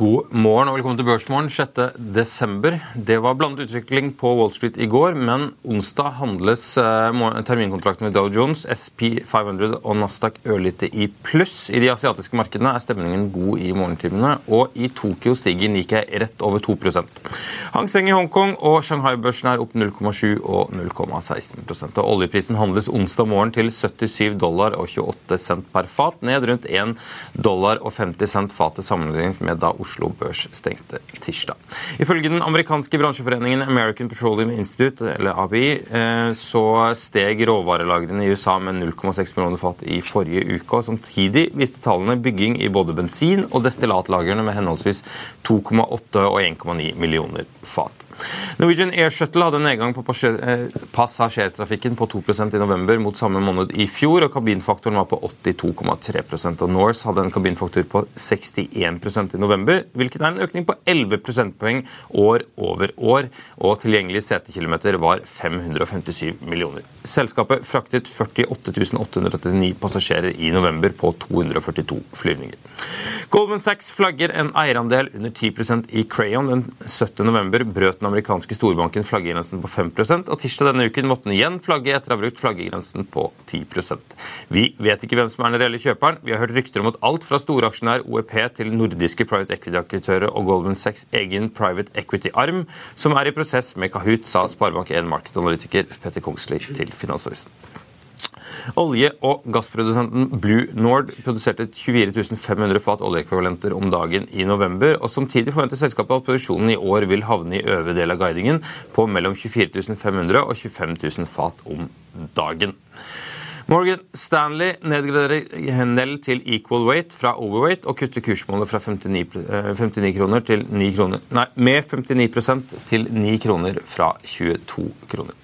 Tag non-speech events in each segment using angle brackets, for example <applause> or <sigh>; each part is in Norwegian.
God morgen og velkommen til Børsmorgen 6. desember. Det var blandet utvikling på Wall Street i går, men onsdag handles eh, terminkontrakten med Dow Jones, SP 500 og Nasdaq ørlite i pluss. I de asiatiske markedene er stemningen god i morgentimene, og i Tokyo stiger Nikkei rett over 2 Hang Seng i Hongkong og Shanghai-børsen er opp 0,7 og 0,16 og Oljeprisen handles onsdag morgen til 77 dollar og 28 cent per fat, ned rundt 1 dollar og 50 cent fatet sammenlignet med da Oslo Oslo Børs stengte tirsdag. Ifølge den amerikanske bransjeforeningen American Petroleum Institute, eller ABI, eh, så steg råvarelagrene i USA med 0,6 millioner fat i forrige uke. og Samtidig viste tallene bygging i både bensin- og destillatlagrene med henholdsvis 2,8 og 1,9 millioner fat. Norwegian Air Shuttle hadde en nedgang på eh, passasjertrafikken på 2% i november mot samme måned i fjor, og kabinfaktoren var på 82,3 og Norse hadde en kabinfaktor på 61% i november, hvilket er en økning på 11 prosentpoeng år over år, og tilgjengelige setekilometer var 557 millioner. Selskapet fraktet 48 839 passasjerer i november på 242 flyvninger. Goldman Sachs flagger en eierandel under 10% i Crayon. Den 17. november brøt den amerikanske storbanken flaggegrensen på 5 og tirsdag denne uken måtte den igjen flagge etter å ha brukt flaggegrensen på 10% Vi vet ikke hvem som er den reelle kjøperen. Vi har hørt rykter om at alt fra storaksjonær OEP til nordiske private equity-aktører og Goldman Sachs egen private equity-arm, som er i prosess med Kahoot, sa Sparebank1 markedanalytiker Petter Kongsli til Finansavisen. Olje- og gassprodusenten Blue Nord produserte 24 500 fat oljeekvivalenter om dagen i november. og Samtidig forventer selskapet at produksjonen i år vil havne i øvre del av guidingen på mellom 24 500 og 25 000 fat om dagen. Morgan Stanley nedgraderer Nell til equal weight fra overweight og kutter kursmålet fra 59, 59 eh, kroner til 9 kroner, nei, med 59% til 9 kroner fra 22 kroner.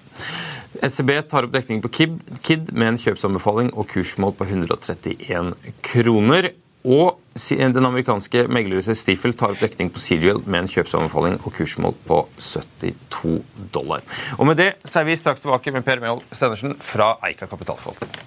SEB tar opp dekning på KID med en kjøpsanbefaling og kursmål på 131 kroner. Og den amerikanske meglerhuset Stifel tar opp dekning på Serial med en kjøpsanbefaling og kursmål på 72 dollar. Og Med det så er vi straks tilbake med Per Mehold Stenersen fra Eika kapitalforvaltning.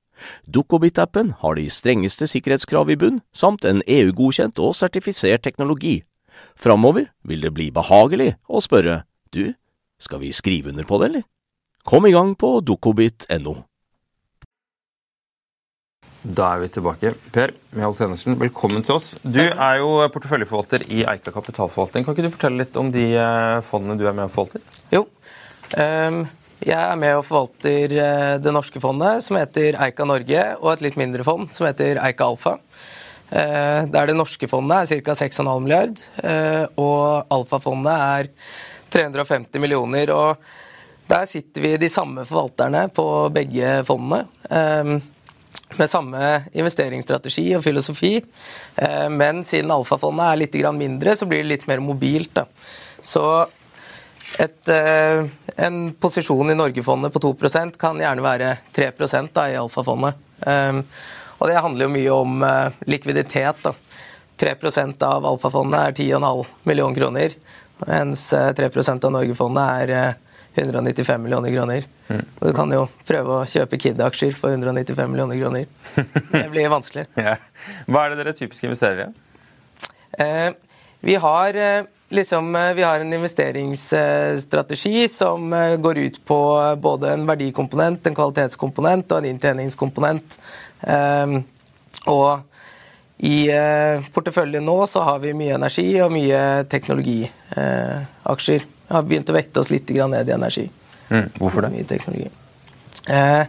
Dukkobit-appen har de strengeste sikkerhetskrav i bunn, samt en EU-godkjent og sertifisert teknologi. Framover vil det bli behagelig å spørre du, skal vi skrive under på det, eller? Kom i gang på dukkobit.no. Da er vi tilbake. Per Mjald Enersen, velkommen til oss. Du er jo porteføljeforvalter i Eika kapitalforvaltning. Kan ikke du fortelle litt om de eh, fondene du er med og forvalter? Jo. Um, jeg er med og forvalter uh, det norske fondet, som heter Eika Norge, og et litt mindre fond som heter Eika Alfa. Uh, der det norske fondet er ca. 6,5 milliard, uh, og Alfa-fondet er 350 millioner. og Der sitter vi de samme forvalterne på begge fondene. Med samme investeringsstrategi og filosofi. Eh, men siden Alfa-fondet er litt mindre, så blir det litt mer mobilt. Så et, eh, en posisjon i Norgefondet på 2% kan gjerne være 3 da, i alfafondet. Eh, og det handler jo mye om likviditet. Da. 3 av alfafondet er 10,5 millioner kroner, mens 3% av Norgefondet er 195 millioner kroner. Mm. Og du kan jo prøve å kjøpe Kid-aksjer for 195 millioner kroner. Det blir vanskelig. <laughs> ja. Hva er det dere typisk investerer i? Eh, vi, har, eh, liksom, eh, vi har en investeringsstrategi som eh, går ut på både en verdikomponent, en kvalitetskomponent og en inntjeningskomponent. Eh, og i eh, porteføljen nå så har vi mye energi og mye teknologiaksjer Vi har begynt å vekte oss litt ned i energi. Mm. Hvorfor det? Mye teknologi. Eh,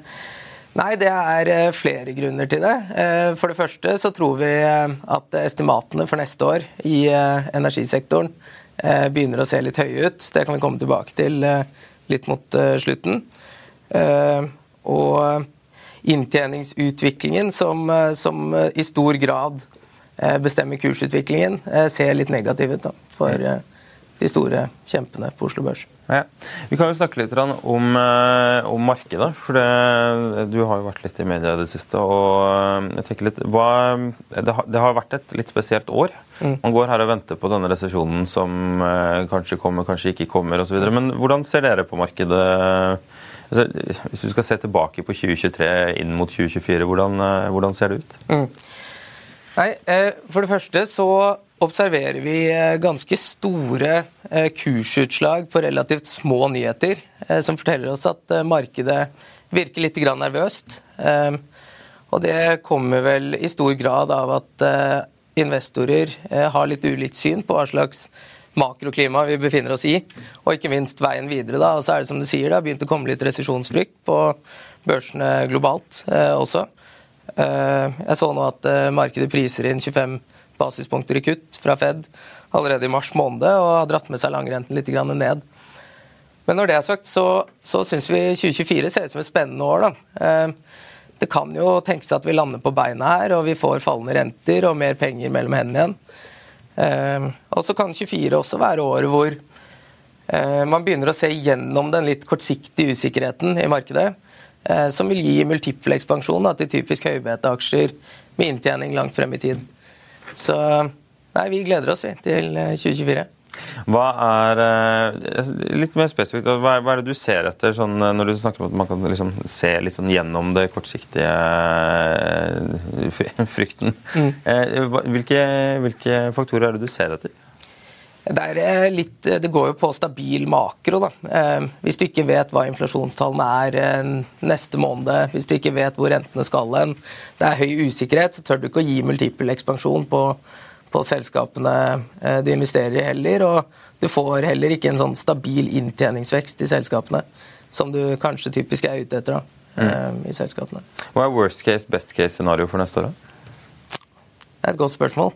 nei, det er eh, flere grunner til det. Eh, for det første så tror vi eh, at estimatene for neste år i energisektoren begynner å se litt høye ut. Det kan vi komme tilbake til litt mot slutten. og inntjeningsutviklingen, som, som, i stor grad bestemmer kursutviklingen, ser litt negativ ut da, for de store kjempene på Oslo Børs. Ja. Vi kan jo snakke litt om, eh, om markedet. for det, Du har jo vært litt i media i det siste. og eh, jeg tenker litt, hva, det, har, det, har, vært et litt spesielt år. Mm. Man går her og venter på denne resesjonen som eh, kanskje kommer, kanskje ikke kommer osv. Men hvordan ser dere på markedet? Altså, hvis du skal se tilbake på 2023 inn mot 2024, hvordan, hvordan ser det ut? Mm. Nei, For det første så observerer vi eh, ganske store eh, kursutslag på relativt små nyheter, eh, som forteller oss at markedet virker litt nervøst. Og det kommer vel i stor grad av at investorer har litt ulikt syn på hva slags makroklima vi befinner oss i, og ikke minst veien videre. da, Og så er det som du sier, det har begynt å komme litt resesjonsfrykt på børsene globalt også. Jeg så nå at markedet priser inn 25 basispunkter i kutt fra Fed allerede i mars måned og har dratt med seg langrenten litt ned. Men når det er sagt, så, så syns vi 2024 ser ut som et spennende år. Da. Eh, det kan jo tenkes at vi lander på beina her, og vi får fallende renter og mer penger mellom hendene igjen. Eh, og så kan 24 også være året hvor eh, man begynner å se gjennom den litt kortsiktige usikkerheten i markedet, som vil gi multiple ekspansjon til typisk høybete-aksjer med inntjening langt frem i tid. Så nei, vi gleder oss vi, til 2024. Eh, hva er eh, Litt mer spesifikt, hva er, hva er det du ser etter sånn, eh, når du snakker om at man kan liksom se litt sånn gjennom det kortsiktige frykten? Mm. Hvilke, hvilke faktorer er det du ser etter? Det, litt, det, går jo på stabil makro. Da. Eh, hvis du ikke vet hva inflasjonstallene er eh, neste måned, hvis du ikke vet hvor rentene skal hen, det er høy usikkerhet, så tør du ikke å gi multiple ekspansjon på, på selskapene eh, du investerer i heller. Og du får heller ikke en sånn stabil inntjeningsvekst i selskapene, som du kanskje typisk er ute etter da, mm. i selskapene. Hva er worst case, best case scenario for neste år? Da? Det er et godt spørsmål.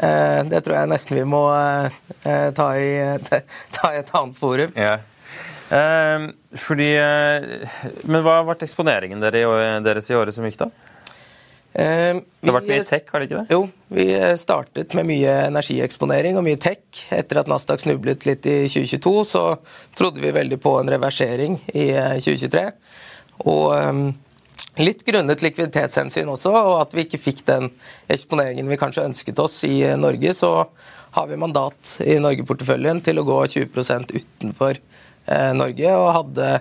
Eh, det tror jeg nesten vi må eh, ta i, <laughs> ta i et annet forum. Ja. Eh, fordi, men hva har vært eksponeringen deres i året som gikk, da? det har vært mye tech, har det ikke det? Jo, vi startet med mye energieksponering og mye tech. Etter at Nasdaq snublet litt i 2022, så trodde vi veldig på en reversering i 2023. Og Litt grunnet likviditetshensyn også, og at vi ikke fikk den eksponeringen vi kanskje ønsket oss i Norge, så har vi mandat i Norge-porteføljen til å gå 20 utenfor eh, Norge, og hadde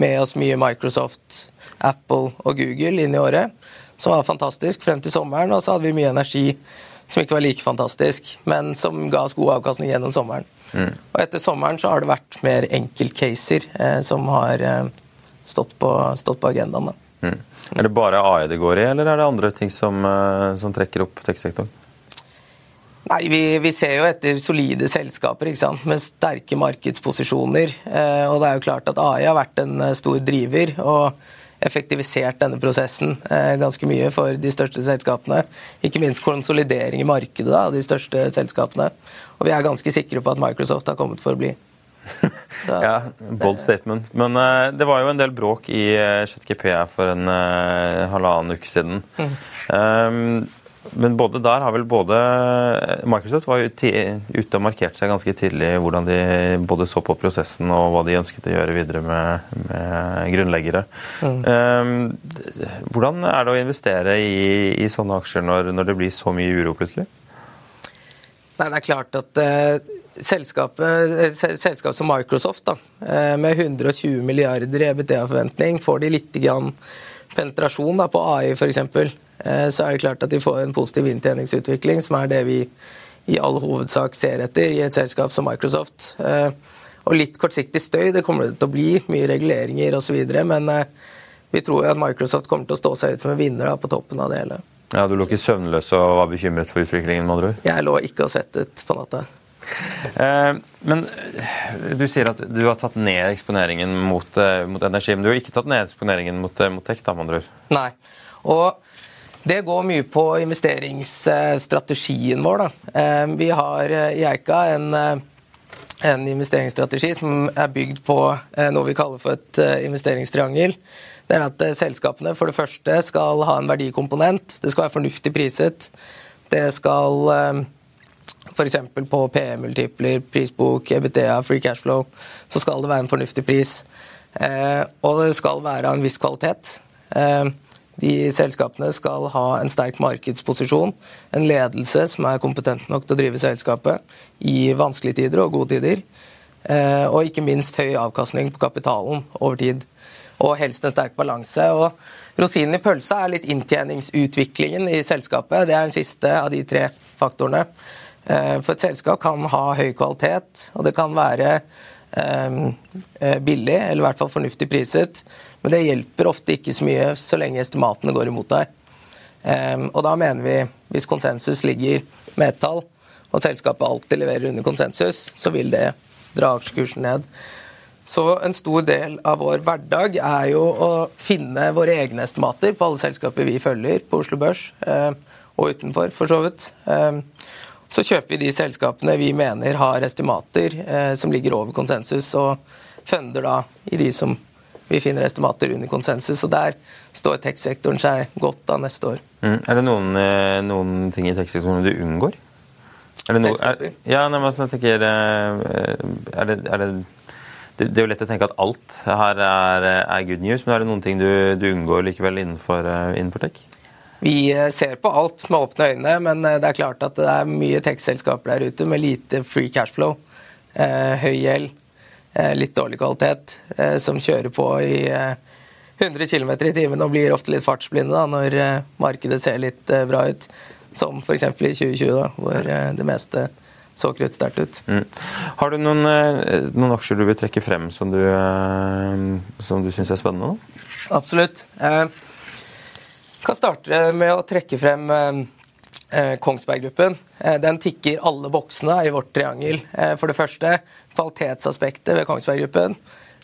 med oss mye Microsoft, Apple og Google inn i året, som var fantastisk frem til sommeren. Og så hadde vi mye energi som ikke var like fantastisk, men som ga oss god avkastning gjennom sommeren. Mm. Og etter sommeren så har det vært mer enkeltcaser eh, som har eh, stått, på, stått, på, agendaen. Mm. Er det bare AI det går i, eller er det andre ting som, eh, som trekker opp tech-sektoren? Nei, vi, vi, ser jo etter solide selskaper med sterke markedsposisjoner. Eh, og det er jo klart at AI har vært en eh, stor driver. og effektivisert denne prosessen eh, ganske mye for de største selskapene. Ikke minst konsolidering i markedet av de største selskapene. Og vi er ganske sikre på at Microsoft har kommet for å bli. <laughs> Ja, Bold statement. Men uh, det var jo en del bråk i uh, ChatGP for en uh, halvannen uke siden. Mm. Um, men både der har vel både Microsoft var ute og markerte seg ganske tidlig hvordan de både så på prosessen og hva de ønsket å gjøre videre med, med grunnleggere. Mm. Um, hvordan er det å investere i, i sånne aksjer når, når, det blir så mye uro plutselig? Nei, Det er klart at uh, selskapet, uh, selskap som Microsoft, da, uh, med 120 milliarder i EBTA-forventning, får de litt grann penetrasjon da, på AI f.eks. Eh, så er det klart at de får en positiv inntjeningsutvikling, som er det vi i all hovedsak ser etter i et selskap som Microsoft. Eh, og litt kortsiktig støy, det kommer det til å bli. Mye reguleringer osv. Men eh, vi tror jo at Microsoft kommer til å stå seg ut som en vinner da, på toppen av det hele. Ja, Du lå ikke søvnløs og var bekymret for utviklingen? med andre Jeg lå ikke og svettet på natta. men du sier at du har tatt ned eksponeringen mot, mot energi, men du har ikke tatt ned eksponeringen mot, mot tech? da, med andre Nei. Og det går mye på investeringsstrategien vår. Da. Eh, vi har eh, i Eika en, eh, en investeringsstrategi som er bygd på noe vi kaller for et investeringstriangel. Det er at Selskapene for det første skal ha en verdikomponent. Det skal være fornuftig priset. Det skal f.eks. på PE-multipler, prisbok, EBTA, free cash flow, så skal det være en fornuftig pris. Og det skal være av en viss kvalitet. De selskapene skal ha en sterk markedsposisjon, en ledelse som er kompetent nok til å drive selskapet i vanskelige tider og gode tider, eh, og ikke minst høy avkastning på kapitalen over tid. Og helst en sterk balanse. Og Rosinen i pølsa er litt inntjeningsutviklingen i selskapet. Det er den siste av de tre faktorene. Eh, for et selskap kan ha høy kvalitet, og det kan være billig, eller i hvert fall fornuftig priset. Men det hjelper ofte ikke så mye så lenge estimatene går imot deg. Um, og da mener vi, hvis konsensus ligger med ett tall, og selskapet alltid leverer under konsensus, så vil det dra aksjekursen ned. Så en stor del av vår hverdag er jo å finne våre egne estimater på alle selskaper vi følger på Oslo Børs, uh, og utenfor, for så vidt. Så kjøper vi de selskapene vi mener har estimater eh, som ligger over konsensus, og funder da i de som vi finner estimater under konsensus. og Der står tech-sektoren seg godt da neste år. Mm. Er det noen, eh, noen ting i tech-sektoren du unngår? Er det, no, er, ja, nei, men jeg tenker, eh, er det, er det, det, er jo lett å tenke at alt her er, er good news, men er det noen ting du, du unngår likevel innenfor, eh, innenfor tech? Vi ser på alt med åpne øyne, men det er klart at det er mye tech-selskaper der ute med lite free cash flow, høy gjeld Eh, litt dårlig kvalitet, eh, som kjører på i 100 eh, km i timen og blir ofte litt fartsblinde da, når markedet ser litt bra ut. Som f.eks. i 2020, da, hvor det meste så kruttsterkt ut. Mm. Har du noen, noen, aksjer du vil trekke frem som du, som du syns er spennende? Da? Absolutt. Kan starte med å trekke frem Kongsberg Gruppen. Den tikker alle boksene i vårt triangel. For det første kvalitetsaspektet ved Kongsberg Gruppen.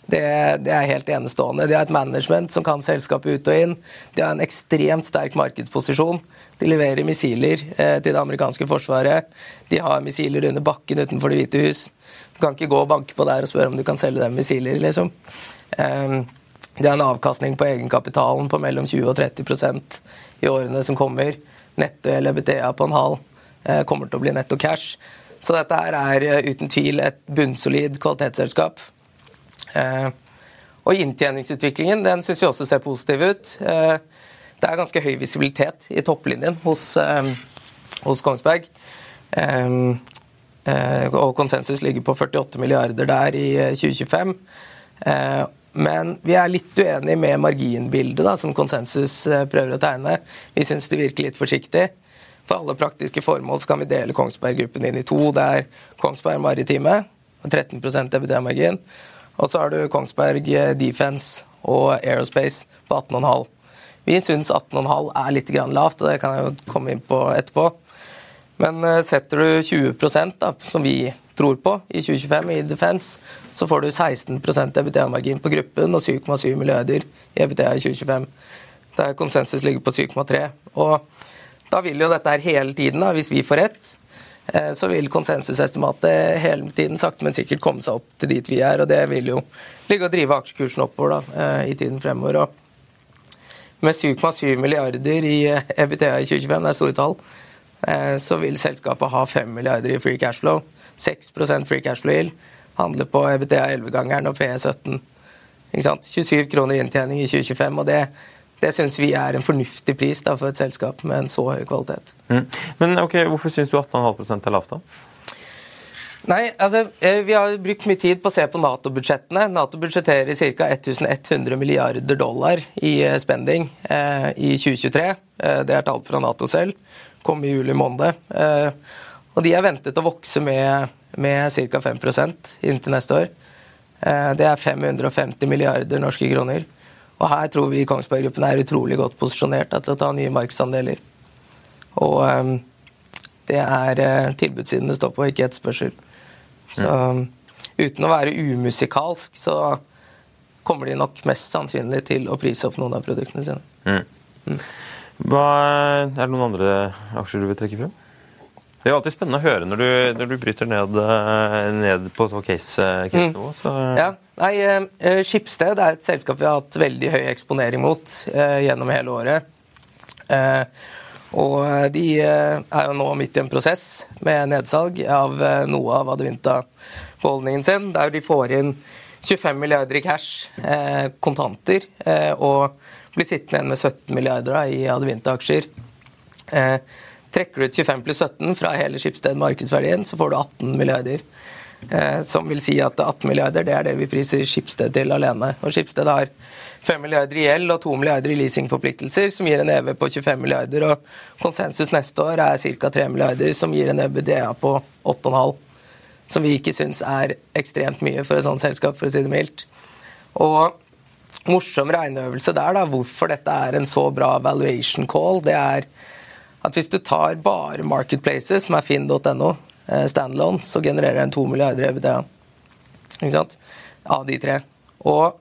Det, det, er helt enestående. De har et management som kan selskapet ut og inn. De har en ekstremt sterk markedsposisjon. De leverer missiler eh, til det amerikanske forsvaret. De har missiler under bakken utenfor Det hvite hus. Du kan ikke gå og banke på der og spørre om du kan selge dem missiler, liksom. Eh, de har en avkastning på egenkapitalen på mellom 20 og 30% i årene som kommer. Netto eller BTA på en halv eh, kommer til å bli netto cash. Så dette her er eh, uten tvil et bunnsolid kvalitetsselskap. Eh, og inntjeningsutviklingen den syns vi også ser positiv ut. Det er ganske høy visibilitet i topplinjen hos, hos Kongsberg. Og konsensus ligger på 48 milliarder der i 2025. men vi er litt uenig med marginbildet da, som konsensus eh, prøver å tegne. Vi syns det virker litt forsiktig. For alle praktiske formål så kan vi dele Kongsberg-gruppen inn i to. Det er Kongsberg Maritime, 13% EBD-margin. Og så har du Kongsberg Defense og Aerospace på 18,5. Vi syns 18,5 er litt lavt, og det kan jeg jo komme inn på etterpå. Men eh, setter du 20% da, som vi tror på i 2025 i Defense, så får du 16% EBITDA-margin på gruppen og 7,7 milliarder i EBTA i 2025. Der konsensus ligger på 7,3. Og da vil jo dette her hele tiden, da, hvis vi får rett, eh, så vil konsensusestimatet hele tiden sakte, men sikkert komme seg opp til dit vi er. Og det vil jo ligge og drive aksjekursen oppover da, eh, i tiden fremover. Og med 7,7 milliarder i EBTA i 2025, det er store tall, Eh, så vil selskapet ha 5 milliarder i free cash flow. 6 free cash flow yield. Handler på EBTA 11-gangeren og PE 17. 27 kroner inntjening i 2025. og det det syns vi er en fornuftig pris da, for et selskap med en så høy kvalitet. Mm. Men ok, Hvorfor syns du 18,5 er lavt, da? Nei, altså, eh, Vi har brukt mye tid på å se på Nato-budsjettene. Nato budsjetterer ca. 1100 milliarder dollar i eh, spending eh, i 2023. Eh, det er tall fra Nato selv kom i juli måned. Eh, og de er ventet å vokse med, med ca. 5% inntil neste år. Eh, det er 550 milliarder norske kroner. Og her tror vi Kongsberg Gruppen er utrolig godt posisjonert til å ta nye markedsandeler. Og um, det er uh, tilbudssiden det står på, ikke etterspørsel. Så um, uten å være umusikalsk, så kommer de nok mest sannsynlig til å prise opp noen av produktene sine. Mm. Hva, er det noen andre aksjer du vil trekke frem? Det er jo alltid spennende å høre når du, når du bryter ned, eh, ned på case-nivå. Case mm. Ja, nei, Skipsted er et selskap vi har hatt veldig høy eksponering mot gjennom hele året. Og de er jo nå midt i en prosess med nedsalg av noe av Adevinta-beholdningen sin, der de får inn 25 milliarder i cash, kontanter, og blir sittende igjen med 17 milliarder i Adevinta-aksjer. Eh, trekker du ut 25 pluss 17 fra hele Skipsted markedsverdien, så får du 18 milliarder. Eh, som vil si at 18 milliarder det er det vi priser Skipsted til alene. Og Skipsted har 5 milliarder i gjeld og 2 milliarder i leasingforpliktelser, som gir en EV på 25 milliarder. Og konsensus neste år er ca. 3 milliarder, som gir en EBDA på 8,5. Som vi ikke syns er ekstremt mye for et sånt selskap, for å si det mildt. Og morsom regneøvelse der, da, hvorfor dette er en så bra valuation call, det er at hvis du tar bare Marketplaces, som er finn.no, eh, standalone, så genererer den 2 milliarder EBITDA. Ikke sant? Av de tre. Og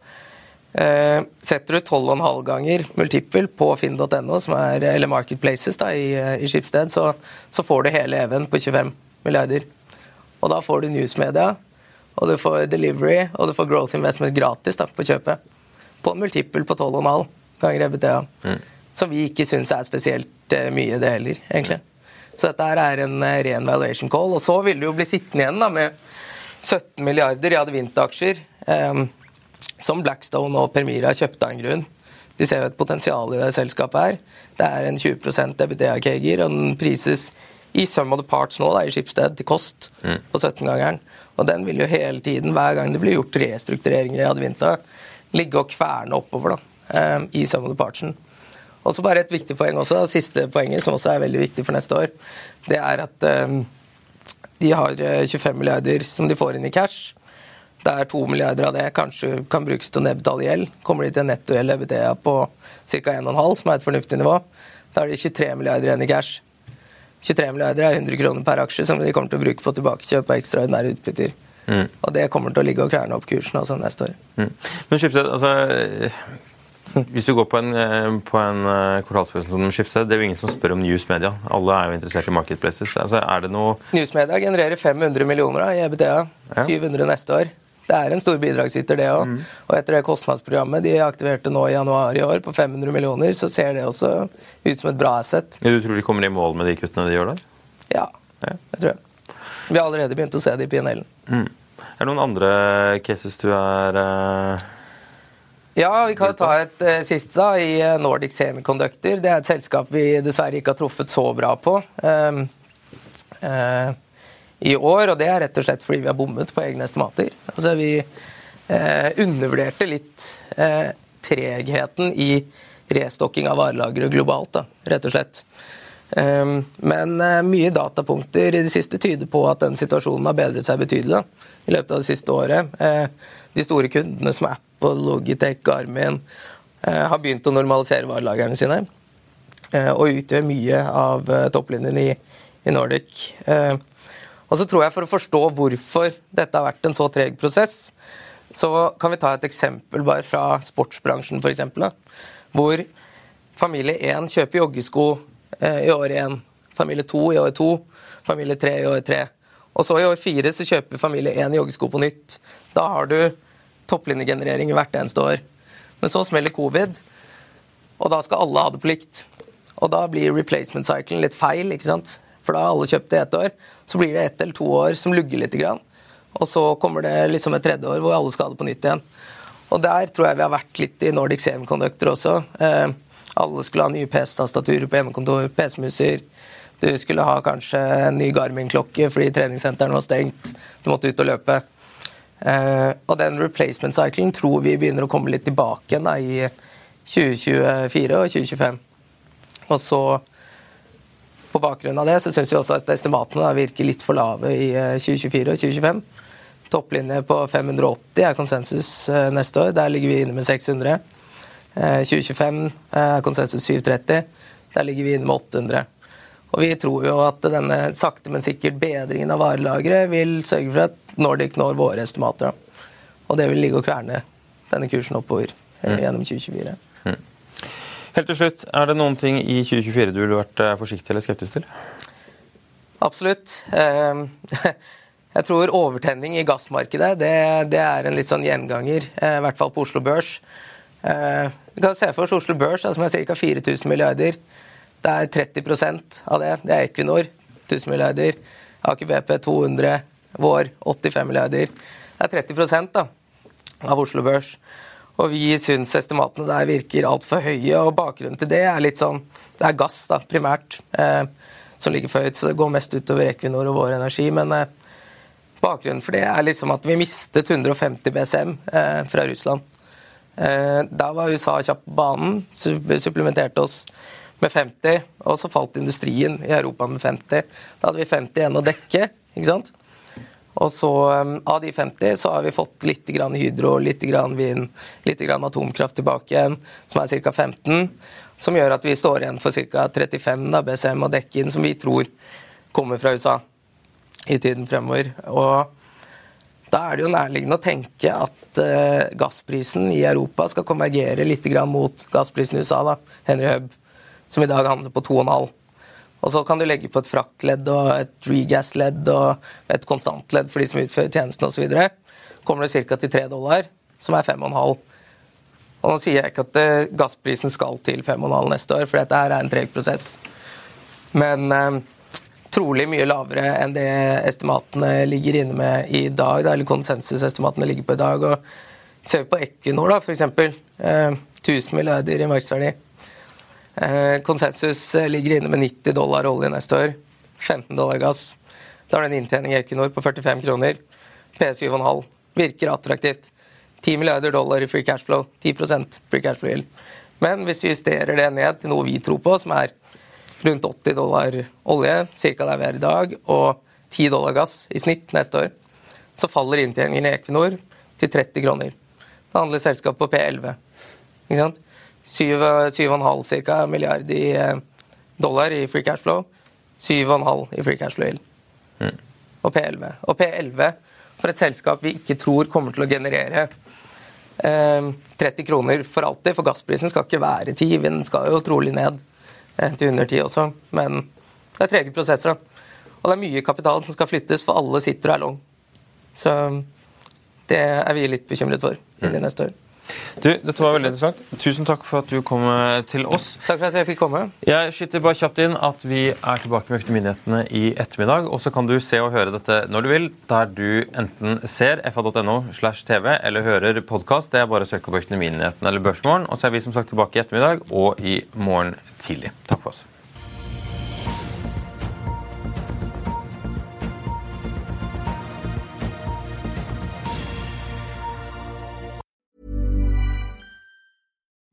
eh, setter du 12,5 ganger multiple på finn.no, eller Marketplaces da, i, i Skipsted, så, så, får du hele even på 25 milliarder. Og da får du newsmedia, og du får delivery, og du får growth investment gratis da, på kjøpet på en multiple på 12,5 ganger EBITDA. Mm. Som vi ikke syns er spesielt uh, mye, det heller, egentlig. Så dette her er en uh, ren valuation call. Og så vil du jo bli sittende igjen da, med 17 milliarder i advint-aksjer eh, som Blackstone og Permira kjøpte av en grunn. De ser jo et potensial i det selskapet her. Det er en 20% EBITDA-keger, og den prises i sum of the parts nå da, i Skipsted til kost mm. på 17-gangeren. Og den vil jo hele tiden, hver gang det blir gjort restruktureringer i Advinta, ligge og kverne oppover da, eh, i sum of the partsen. Og så bare et viktig poeng også, siste poenget, som også er veldig viktig for neste år, det er at um, de har 25 milliarder som de får inn i cash. Det er 2 milliarder av det kanskje kan brukes til å nedbetale gjeld. Kommer de til nettogjeld EBITDA på ca. 1,5, som er et fornuftig nivå, da er de 23 milliarder igjen i cash. 23 milliarder er 100 kroner per aksje som de kommer til å bruke på tilbakekjøp av ekstraordinære utbytter. Mm. Og det kommer til å ligge og kverne opp kursen altså neste år. Mm. Men Skipsted, altså, hvis du går på en, på en eh, kvartalspresentasjon om Schibsted, det er jo ingen som spør om News Media. Alle er jo interessert i marketplaces. Altså, er det noe News Media genererer 500 millioner da, i EBTA. Ja. 700 neste år. Det er en stor bidragsyter, det òg. Mm. Og etter det kostnadsprogrammet de aktiverte nå i januar i år på 500 millioner, så ser det også ut som et bra asset. Du tror de kommer i mål med de kuttene de gjør der? Ja, det tror jeg. Vi har allerede begynt å se det i PNL-en. Mm. Er det noen andre cases du er uh... Ja, vi kan ta et uh, siste da, i eh, Nordic Semiconductor. Det er et selskap vi dessverre ikke har truffet så bra på um, uh, i år. Og det er rett og slett fordi vi har bommet på egne estimater. Altså, vi undervurderte litt tregheten i restokking av varelagre globalt, da, rett og slett. Um, men eh, mye datapunkter i det siste tyder på at den situasjonen har bedret seg betydelig da, i løpet av det siste året. Eh, de store kundene som Apple, Logitech, Garmin eh, har begynt å normalisere varelagrene sine og utgjør mye av topplinjen i, i Nordic. Og så tror jeg For å forstå hvorfor dette har vært en så treg prosess, så kan vi ta et eksempel bare fra sportsbransjen, f.eks. Hvor familie 1 kjøper joggesko Eh, i år én, familie to i år to, familie tre i år tre. Og så i år fire så kjøper familie én joggesko på nytt. Da har du topplinjegenerering hvert eneste år. Men så smeller covid, og da skal alle ha det på likt. Og da blir replacement cyclen litt feil, ikke sant? for da har alle kjøpt det ett år. Så blir det ett eller to år som lugger litt. Og så kommer det liksom et tredje år hvor alle skal ha det på nytt igjen. Og der tror jeg vi har vært litt i Nordic Semiconductor også. Eh, alle skulle ha nye PC-tastaturer på hjemmekontor, PC-muser. Du skulle ha kanskje en ny Garmin-klokke fordi treningssenteret var stengt. Du måtte ut og løpe. Eh, og den replacement cyclen tror vi begynner å komme litt tilbake da, i 2024 og 2025. Og så på bakgrunn av det så syns vi også at estimatene da, virker litt for lave i 2024 eh, og 2025. Topplinje på 580 er konsensus eh, neste år. Der ligger vi inne med 600. 2025 eh, er konsensus 730. Der ligger vi inne med 800. Og Vi tror jo at denne sakte, men sikkert bedringen av varelageret vil sørge for at Nordic når våre estimater. Og det vil ligge og kverne denne kursen oppover eh, mm. gjennom 2024. Mm. Helt til slutt, Er det noen ting i 2024 du ville vært eh, forsiktig eller skeptisk til? Absolutt. <laughs> Jeg tror overtenning i gassmarkedet det, det er en litt sånn gjenganger, i hvert fall på Oslo Børs. Du kan se for oss Oslo Børs, som er ca. 4000 milliarder. Det er 30% av det. Det er Equinor, 1000 milliarder. Aker BP 200. Vår 85 milliarder. Det er 30 da, av Oslo Børs. Og vi syns estimatene der virker altfor høye, og bakgrunnen til det er litt sånn Det er gass, da, primært, eh, som ligger for høyt, så det går mest utover Equinor og Vår Energi. Men eh, bakgrunnen for det er liksom at vi mistet 150 BCM eh, fra Russland. Eh, da var USA kjapt på banen, supplementerte oss med 50, og så falt industrien i Europa med 50. Da hadde vi 50 igjen å dekke. ikke sant? Og så eh, Av de 50 så har vi fått litt grann hydro, litt grann vind, litt grann atomkraft tilbake igjen, som er ca. 15. Som gjør at vi står igjen for ca. 35 da, BCM å dekke inn, som vi tror kommer fra USA i tiden fremover. Og da er det jo nærliggende å tenke at uh, gassprisen i Europa skal konvergere litt mot gassprisen i USA, da, Henry Hub, som i dag handler på 2,5. Og så kan du legge på et fraktledd og et regas-ledd og et konstantledd for de som utfører tjenesten osv. Kommer det ca. til 3 dollar, som er 5,5. Og nå sier jeg ikke at uh, gassprisen skal til 5,5 neste år, for dette her er en treg prosess. Men eh, trolig mye lavere enn det estimatene ligger inne med i dag, eller konsensusestimatene ligger på i dag. og Ser vi på Equinor, da, f.eks. Eh, 1000 milliarder i markedsverdi. Eh, konsensus ligger inne med 90 dollar olje neste år. 15 dollar gass. Da har du en inntjening i Equinor på 45 kroner. P7,5 virker attraktivt. 10 milliarder dollar i free cash flow. 10% free cash flow yield. Men hvis vi justerer det ned til noe vi tror på, som er rundt 80 dollar olje, ca. der vi er i dag, og 10 dollar gass i snitt neste år, så faller inntjeningen i Equinor til 30 kroner. Det handler selskapet på P11. Ikke sant? 7,5 ca. milliard i eh, dollar i free cash flow. 7,5 i free cash flow mm. Og P11. Og P11 for et selskap vi ikke tror kommer til å generere eh, 30 kroner for alltid, for gassprisen skal ikke være 10, den skal jo trolig ned til under 10 også. Men det er trege prosesser. da. Og det er mye kapital som skal flyttes, for alle sitter og er long. Så det er vi litt bekymret for i mm. neste år. Du, Dette var veldig interessant. Tusen takk for at du kom eh, til oss. Takk for at jeg fikk komme. Jeg skyter bare kjapt inn at vi er tilbake med Økonominyhetene i ettermiddag. Og så kan du se og høre dette når du vil, der du enten ser fa.no slash tv eller hører podkast. Det er bare å søke på Økonominyhetene eller Børsmorgen. Og så er vi som sagt tilbake i ettermiddag og i morgen tidlig. Takk for oss.